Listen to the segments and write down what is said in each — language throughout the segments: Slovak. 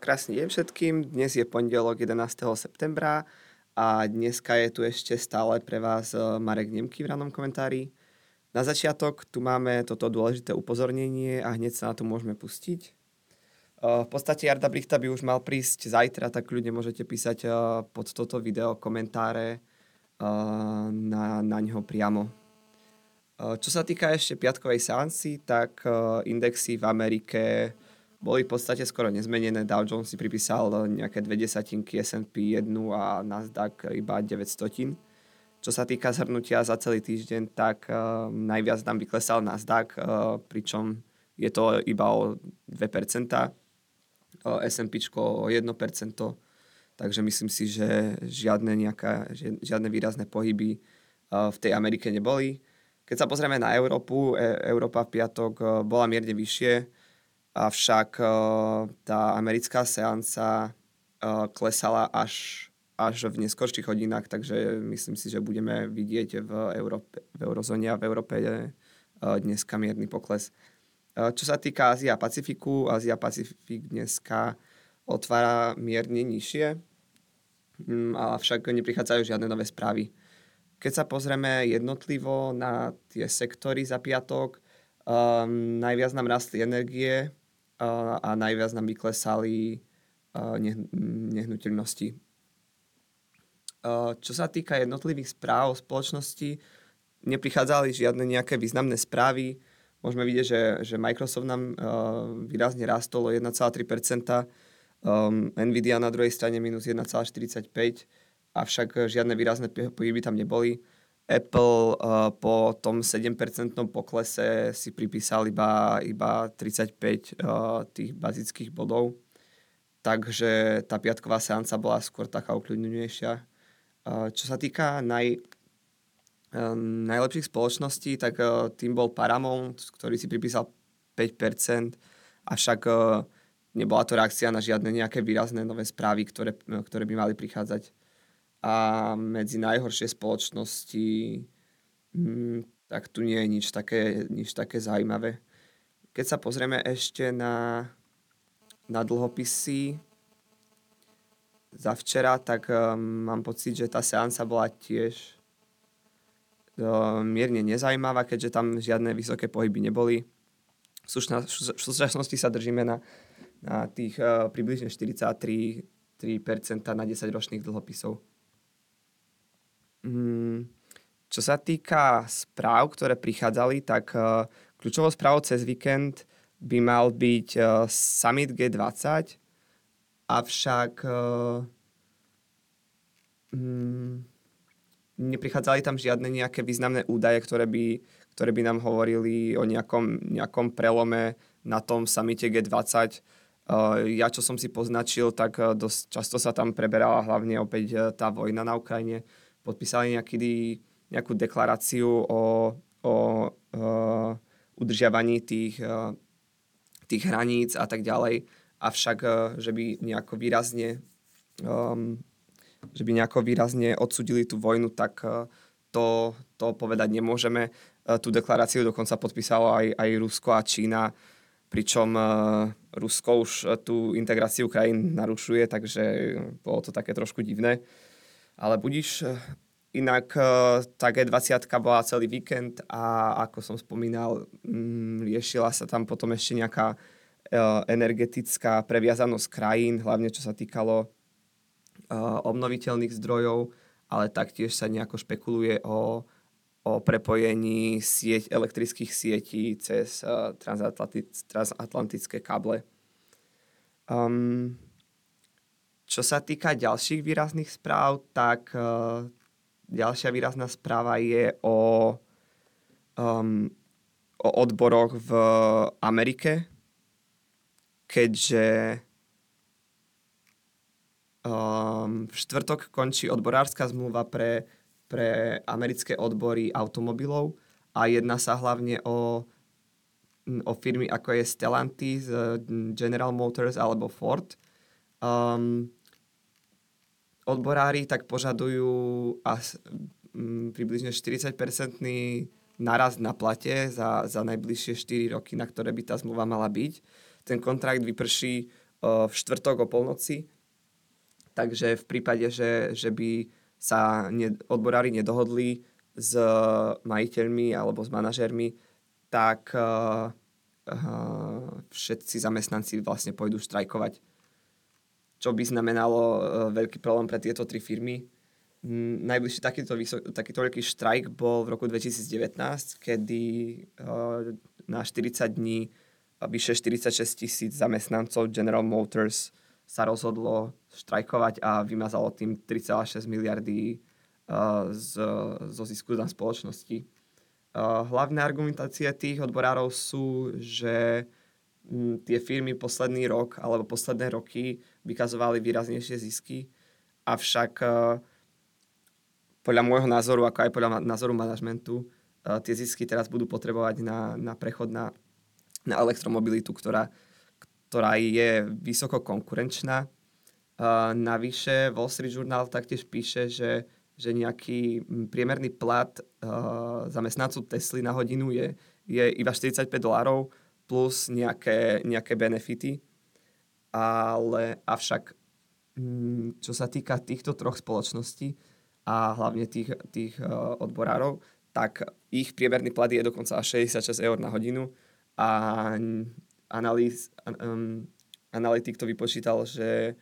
Krásny deň všetkým. Dnes je pondelok 11. septembra a dneska je tu ešte stále pre vás eh, Marek Nemky v ranom komentári. Na začiatok tu máme toto dôležité upozornenie a hneď sa na to môžeme pustiť. Eh, v podstate Jarda Brichta by už mal prísť zajtra, tak ľudia môžete písať eh, pod toto video komentáre na, na ňo priamo. Čo sa týka ešte piatkovej seansy, tak indexy v Amerike boli v podstate skoro nezmenené. Dow Jones si pripísal nejaké dve desatinky, S&P 1 a Nasdaq iba 900. Čo sa týka zhrnutia za celý týždeň, tak uh, najviac nám vyklesal Nasdaq, uh, pričom je to iba o 2%, uh, S&P o 1%, takže myslím si, že žiadne, nejaká, žiadne výrazné pohyby uh, v tej Amerike neboli. Keď sa pozrieme na Európu, e- Európa v piatok uh, bola mierne vyššie, avšak uh, tá americká seanca uh, klesala až, až v neskorších hodinách, takže myslím si, že budeme vidieť v, Európe, v eurozóne a v Európe uh, dneska mierny pokles. Čo sa týka Ázia Pacifiku, Ázia Pacifik dneska otvára mierne nižšie, um, avšak neprichádzajú žiadne nové správy. Keď sa pozrieme jednotlivo na tie sektory za piatok, um, najviac nám rastli energie, a najviac nám vyklesali nehnuteľnosti. Čo sa týka jednotlivých správ spoločnosti, neprichádzali žiadne nejaké významné správy. Môžeme vidieť, že, že Microsoft nám výrazne rastol o 1,3%, um, Nvidia na druhej strane minus 1,45%, avšak žiadne výrazné pohyby tam neboli. Apple uh, po tom 7% poklese si pripísal iba, iba 35 uh, tých bazických bodov. Takže tá piatková seanca bola skôr taká ukľudňujúnejšia. Uh, čo sa týka naj, najlepších spoločností, tak tým bol Paramount, ktorý si pripísal 5%, avšak nebola to reakcia na žiadne nejaké výrazné nové správy, ktoré, ktoré by mali prichádzať a medzi najhoršie spoločnosti hm, tak tu nie je nič také, nič také zaujímavé. Keď sa pozrieme ešte na, na dlhopisy za včera, tak um, mám pocit, že tá seansa bola tiež um, mierne nezaujímavá, keďže tam žiadne vysoké pohyby neboli. V, súčasnosti sa držíme na, na tých uh, približne 43% na 10 ročných dlhopisov. Mm, čo sa týka správ, ktoré prichádzali, tak uh, kľúčovou správou cez víkend by mal byť uh, Summit G20, avšak uh, mm, neprichádzali tam žiadne nejaké významné údaje, ktoré by, ktoré by nám hovorili o nejakom, nejakom prelome na tom samite G20. Uh, ja, čo som si poznačil, tak dosť často sa tam preberala hlavne opäť tá vojna na Ukrajine podpísali nejaký, nejakú deklaráciu o, o uh, udržiavaní tých, uh, tých hraníc a tak ďalej. Avšak, uh, že by nejako výrazne um, že by nejako výrazne odsudili tú vojnu, tak uh, to, to povedať nemôžeme. Uh, tú deklaráciu dokonca podpísalo aj, aj Rusko a Čína, pričom uh, Rusko už tú integráciu krajín narušuje, takže bolo to také trošku divné. Ale budíš, eh, inak eh, tá G20 bola celý víkend a ako som spomínal, mm, riešila sa tam potom ešte nejaká eh, energetická previazanosť krajín, hlavne čo sa týkalo obnoviteľných zdrojov, ale taktiež sa nejako špekuluje o, o prepojení sieť, elektrických sietí cez transatlantické káble. Um, čo sa týka ďalších výrazných správ, tak uh, ďalšia výrazná správa je o, um, o odboroch v Amerike, keďže um, v štvrtok končí odborárska zmluva pre, pre americké odbory automobilov a jedná sa hlavne o, o firmy ako je Stellantis, General Motors alebo Ford. Um, odborári tak požadujú as, m, približne 40-percentný naraz na plate za, za najbližšie 4 roky, na ktoré by tá zmluva mala byť. Ten kontrakt vyprší v štvrtok o polnoci. Takže v prípade, že, že by sa ne, odborári nedohodli s majiteľmi alebo s manažérmi, tak uh, uh, všetci zamestnanci vlastne pôjdu štrajkovať. Čo by znamenalo uh, veľký problém pre tieto tri firmy. Mm, najbližší takýto, vysok, takýto veľký štrajk bol v roku 2019, kedy uh, na 40 dní vyše 46 tisíc zamestnancov General Motors sa rozhodlo štrajkovať a vymazalo tým 3,6 miliardy uh, z, zo zisku spoločnosti. Hlavné argumentácie tých odborárov sú, že tie firmy posledný rok alebo posledné roky vykazovali výraznejšie zisky, avšak uh, podľa môjho názoru, ako aj podľa názoru manažmentu, tie zisky teraz budú potrebovať na, na prechod na na elektromobilitu, ktorá, ktorá je vysoko konkurenčná. Uh, navyše Wall Street Journal taktiež píše, že, že nejaký priemerný plat zamestnancu Tesly na hodinu je, je iba 45 dolárov plus nejaké, nejaké benefity. Ale avšak, čo sa týka týchto troch spoločností a hlavne tých, tých uh, odborárov, tak ich priemerný plat je dokonca až 66 eur na hodinu, a analýz, um, analytik to vypočítal, že,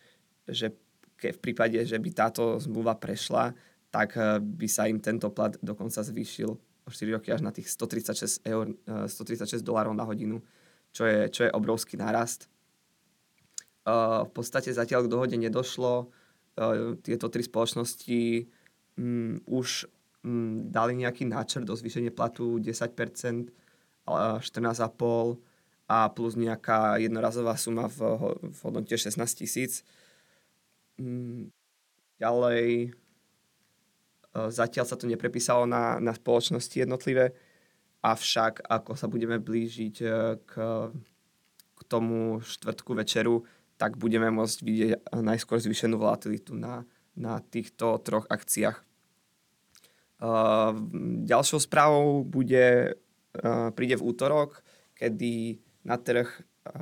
že ke, v prípade, že by táto zmluva prešla, tak eh, by sa im tento plat dokonca zvýšil o 4 roky až na tých 136 eur, 136 eh, dolárov na hodinu, čo je, čo je obrovský nárast. Uh, v podstate zatiaľ k dohode nedošlo. Uh, tieto tri spoločnosti um, už um, dali nejaký náčrt do zvýšenie platu 10%, 14,5 a plus nejaká jednorazová suma v, v hodnote 16 tisíc. Mm, ďalej, e, zatiaľ sa to neprepísalo na, na spoločnosti jednotlivé, avšak ako sa budeme blížiť e, k, k tomu štvrtku večeru, tak budeme môcť vidieť najskôr zvýšenú volatilitu na, na týchto troch akciách. Uh, ďalšou správou bude príde v útorok, kedy na trh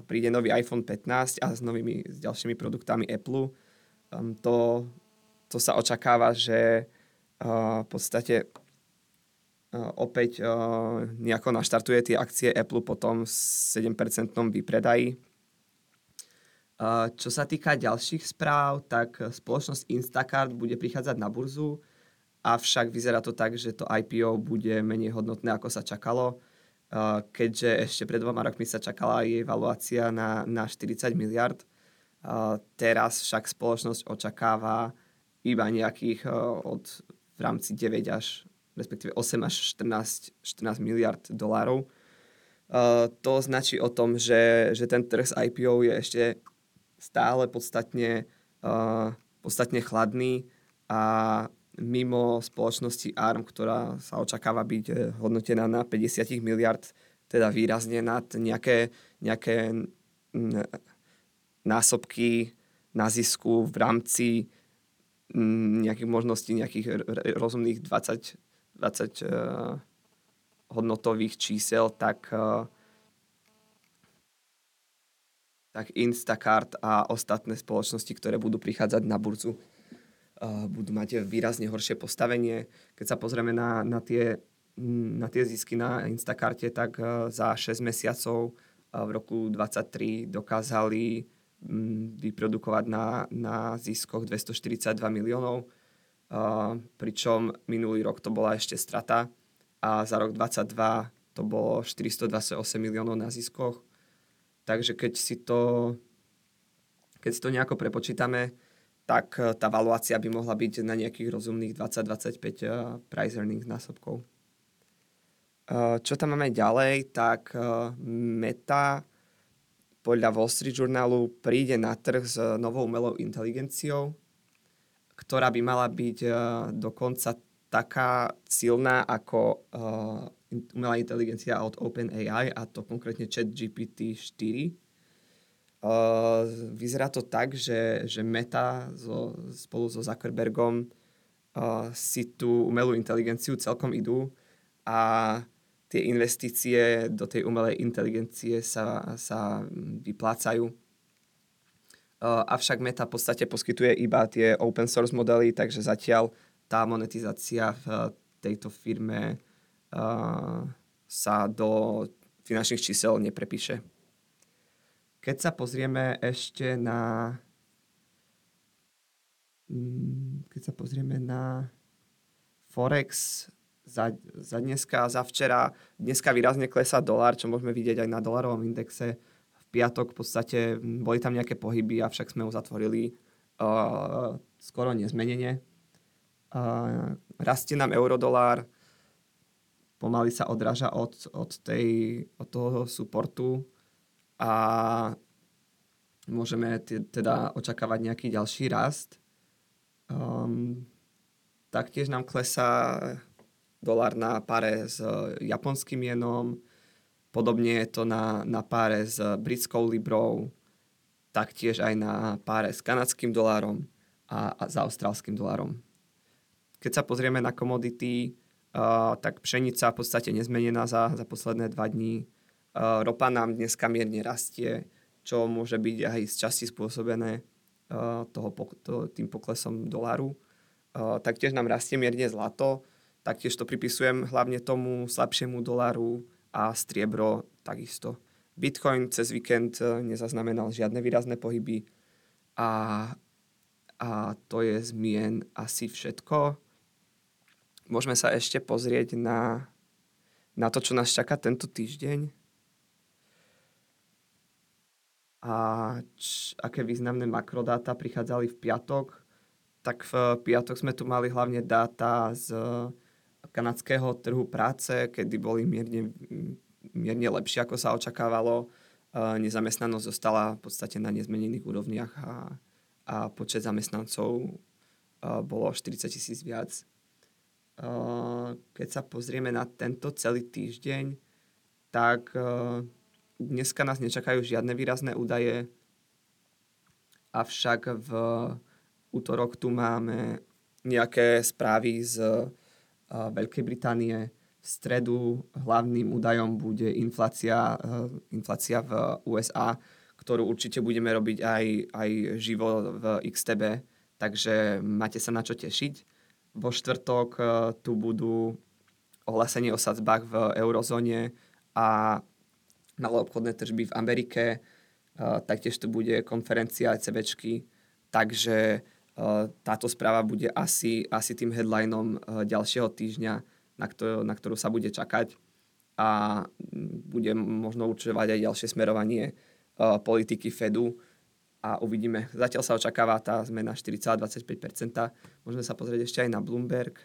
príde nový iPhone 15 a s novými, s ďalšími produktami Apple. To, to sa očakáva, že v podstate opäť uh, nejako naštartuje tie akcie Apple potom s 7% vypredají. Uh, čo sa týka ďalších správ, tak spoločnosť Instacart bude prichádzať na burzu, avšak vyzerá to tak, že to IPO bude menej hodnotné, ako sa čakalo keďže ešte pred dvoma rokmi sa čakala jej valuácia na, na 40 miliard. Teraz však spoločnosť očakáva iba nejakých od v rámci 9 až respektíve 8 až 14, 14 miliard dolárov. To značí o tom, že, že ten trh s IPO je ešte stále podstatne, podstatne chladný a mimo spoločnosti ARM, ktorá sa očakáva byť eh, hodnotená na 50 miliard, teda výrazne nad nejaké, nejaké násobky na zisku v rámci nejakých možností, nejakých rozumných 20, 20 uh, hodnotových čísel, tak, uh, tak Instacart a ostatné spoločnosti, ktoré budú prichádzať na burzu, budú mať výrazne horšie postavenie. Keď sa pozrieme na, na, tie, na tie zisky na Instacarte, tak e, za 6 mesiacov v roku 2023 dokázali vyprodukovať na, na ziskoch 242 miliónov, pričom minulý rok to bola ešte strata a za rok 2022 to bolo 428 miliónov na ziskoch. Takže keď si to, keď si to nejako prepočítame, tak eh, tá valuácia by mohla byť na nejakých rozumných 20-25 eh, price earnings násobkov. Čo tam máme ďalej, tak Meta podľa Wall Street Journalu príde na trh s novou umelou inteligenciou, ktorá by mala byť dokonca taká silná ako umelá inteligencia od OpenAI, a to konkrétne ChatGPT 4 Uh, vyzerá to tak, že, že Meta so, spolu so Zuckerbergom uh, si tú umelú inteligenciu celkom idú a tie investície do tej umelej inteligencie sa, sa vyplácajú. Avšak Meta v podstate poskytuje iba tie open source modely, takže zatiaľ tá monetizácia v tejto firme sa do finančných čísel neprepíše. Keď sa pozrieme ešte na mm, keď sa pozrieme na Forex za, za dneska a za včera, dneska výrazne klesá dolár, čo môžeme vidieť aj na dolarovom indexe. Piatok v podstate boli tam nejaké pohyby, avšak sme ho zatvorili uh, skoro nezmenenie. Uh, rastie nám eurodolár, pomaly sa odráža od, od, tej, od toho supportu a môžeme teda očakávať nejaký ďalší rast. Um, taktiež nám klesá dolár na páre s japonským jenom, podobne je to na, na páre s britskou librou, taktiež aj na páre s kanadským dolárom a, a s austrálským dolárom. Keď sa pozrieme na komodity, uh, tak pšenica v podstate nezmenená za, za posledné dva dní Uh, ropa nám dneska mierne rastie, čo môže byť aj z časti spôsobené uh, toho, to, tým poklesom dolaru. Uh, taktiež nám rastie mierne zlato, taktiež to pripisujem hlavne tomu slabšiemu dolaru a striebro takisto. Bitcoin cez víkend nezaznamenal žiadne výrazné pohyby a, a to je zmien asi všetko. Môžeme sa ešte pozrieť na, na to, čo nás čaká tento týždeň a č, aké významné makrodáta prichádzali v piatok, tak v piatok sme tu mali hlavne dáta z kanadského trhu práce, kedy boli mierne, mierne lepšie, ako sa očakávalo. Nezamestnanosť zostala v podstate na nezmenených úrovniach a, a počet zamestnancov bolo 40 tisíc viac. Keď sa pozrieme na tento celý týždeň, tak Dneska nás nečakajú žiadne výrazné údaje, avšak v útorok tu máme nejaké správy z Veľkej Británie. V stredu hlavným údajom bude inflácia, inflácia v USA, ktorú určite budeme robiť aj, aj živo v XTB, takže máte sa na čo tešiť. Vo štvrtok tu budú ohlásenie o sadzbách v eurozóne a malé obchodné tržby v Amerike, uh, taktiež tu bude konferencia ECBčky, takže táto správa bude asi, asi tým headlinom uh, ďalšieho týždňa, na, ktor- na ktorú sa bude čakať a bude možno určovať aj ďalšie smerovanie uh, politiky Fedu a uvidíme. Zatiaľ sa očakáva tá zmena 4,25%. Môžeme sa pozrieť ešte aj na Bloomberg,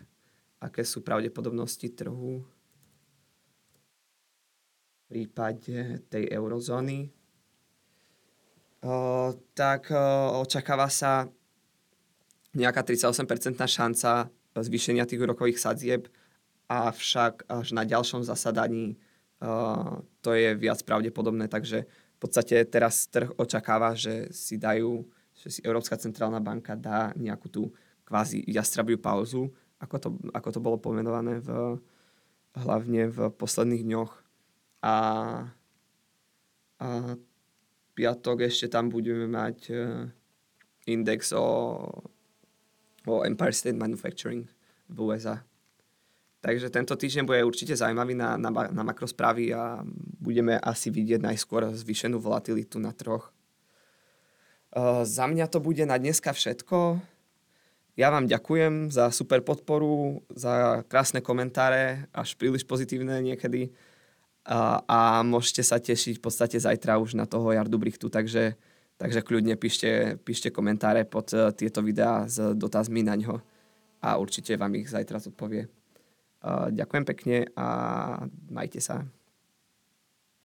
aké sú pravdepodobnosti trhu prípade tej eurozóny, tak očakáva sa nejaká 38% šanca zvýšenia tých úrokových sadzieb, avšak až na ďalšom zasadaní to je viac pravdepodobné, takže v podstate teraz trh očakáva, že si dajú, že si Európska centrálna banka dá nejakú tú kvázi jastrabiu pauzu, ako to, ako to bolo pomenované v, hlavne v posledných dňoch. A, a piatok ešte tam budeme mať uh, index o, o Empire State Manufacturing v USA. Takže tento týždeň bude určite zaujímavý na, na, na makrosprávy a budeme asi vidieť najskôr zvýšenú volatilitu na troch. Uh, za mňa to bude na dneska všetko. Ja vám ďakujem za super podporu, za krásne komentáre, až príliš pozitívne niekedy a, a môžete sa tešiť v podstate zajtra už na toho Jardu Brichtu, takže, takže kľudne píšte, píšte komentáre pod uh, tieto videá s dotazmi na ňo a určite vám ich zajtra zodpovie. Uh, ďakujem pekne a majte sa.